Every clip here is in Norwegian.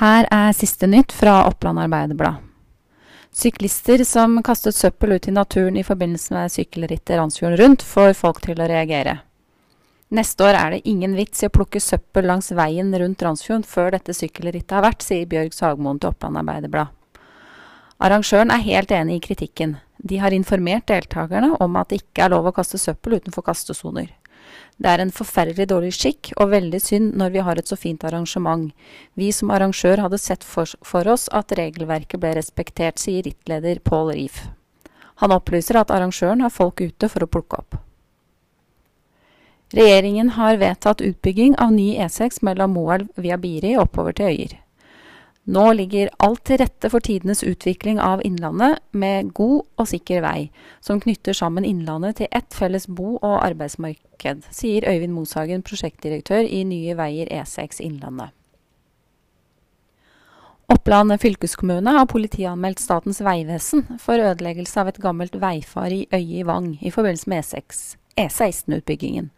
Her er siste nytt fra Oppland Arbeiderblad. Syklister som kastet søppel ut i naturen i forbindelse med sykkelrittet Randsfjorden Rundt, får folk til å reagere. Neste år er det ingen vits i å plukke søppel langs veien rundt Randsfjorden før dette sykkelrittet har vært, sier Bjørg Sagmoen til Oppland Arbeiderblad. Arrangøren er helt enig i kritikken. De har informert deltakerne om at det ikke er lov å kaste søppel utenfor kastesoner. Det er en forferdelig dårlig skikk, og veldig synd når vi har et så fint arrangement. Vi som arrangør hadde sett for, for oss at regelverket ble respektert, sier rittleder Paul Rief. Han opplyser at arrangøren har folk ute for å plukke opp. Regjeringen har vedtatt utbygging av ny E6 mellom Moelv via Biri oppover til Øyer. Nå ligger alt til rette for tidenes utvikling av Innlandet, med god og sikker vei, som knytter sammen Innlandet til ett felles bo- og arbeidsmarked, sier Øyvind Moshagen, prosjektdirektør i Nye Veier E6 Innlandet. Oppland fylkeskommune har politianmeldt Statens vegvesen for ødeleggelse av et gammelt veifar i Øye i Vang i forbindelse med E16-utbyggingen.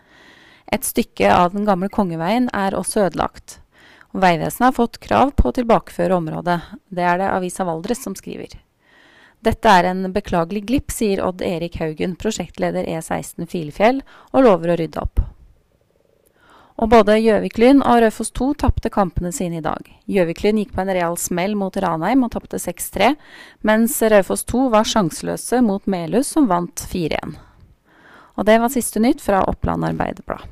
Et stykke av den gamle kongeveien er også ødelagt. Vegvesenet har fått krav på å tilbakeføre området. Det er det avisa Valdres som skriver. Dette er en beklagelig glipp, sier Odd Erik Haugen, prosjektleder E16 Filefjell, og lover å rydde opp. Og både Gjøvik-Lyn og Raufoss 2 tapte kampene sine i dag. Gjøvik-Lyn gikk på en real smell mot Ranheim og tapte 6-3, mens Raufoss 2 var sjanseløse mot Melhus, som vant 4-1. Og det var siste nytt fra Oppland Arbeiderblad.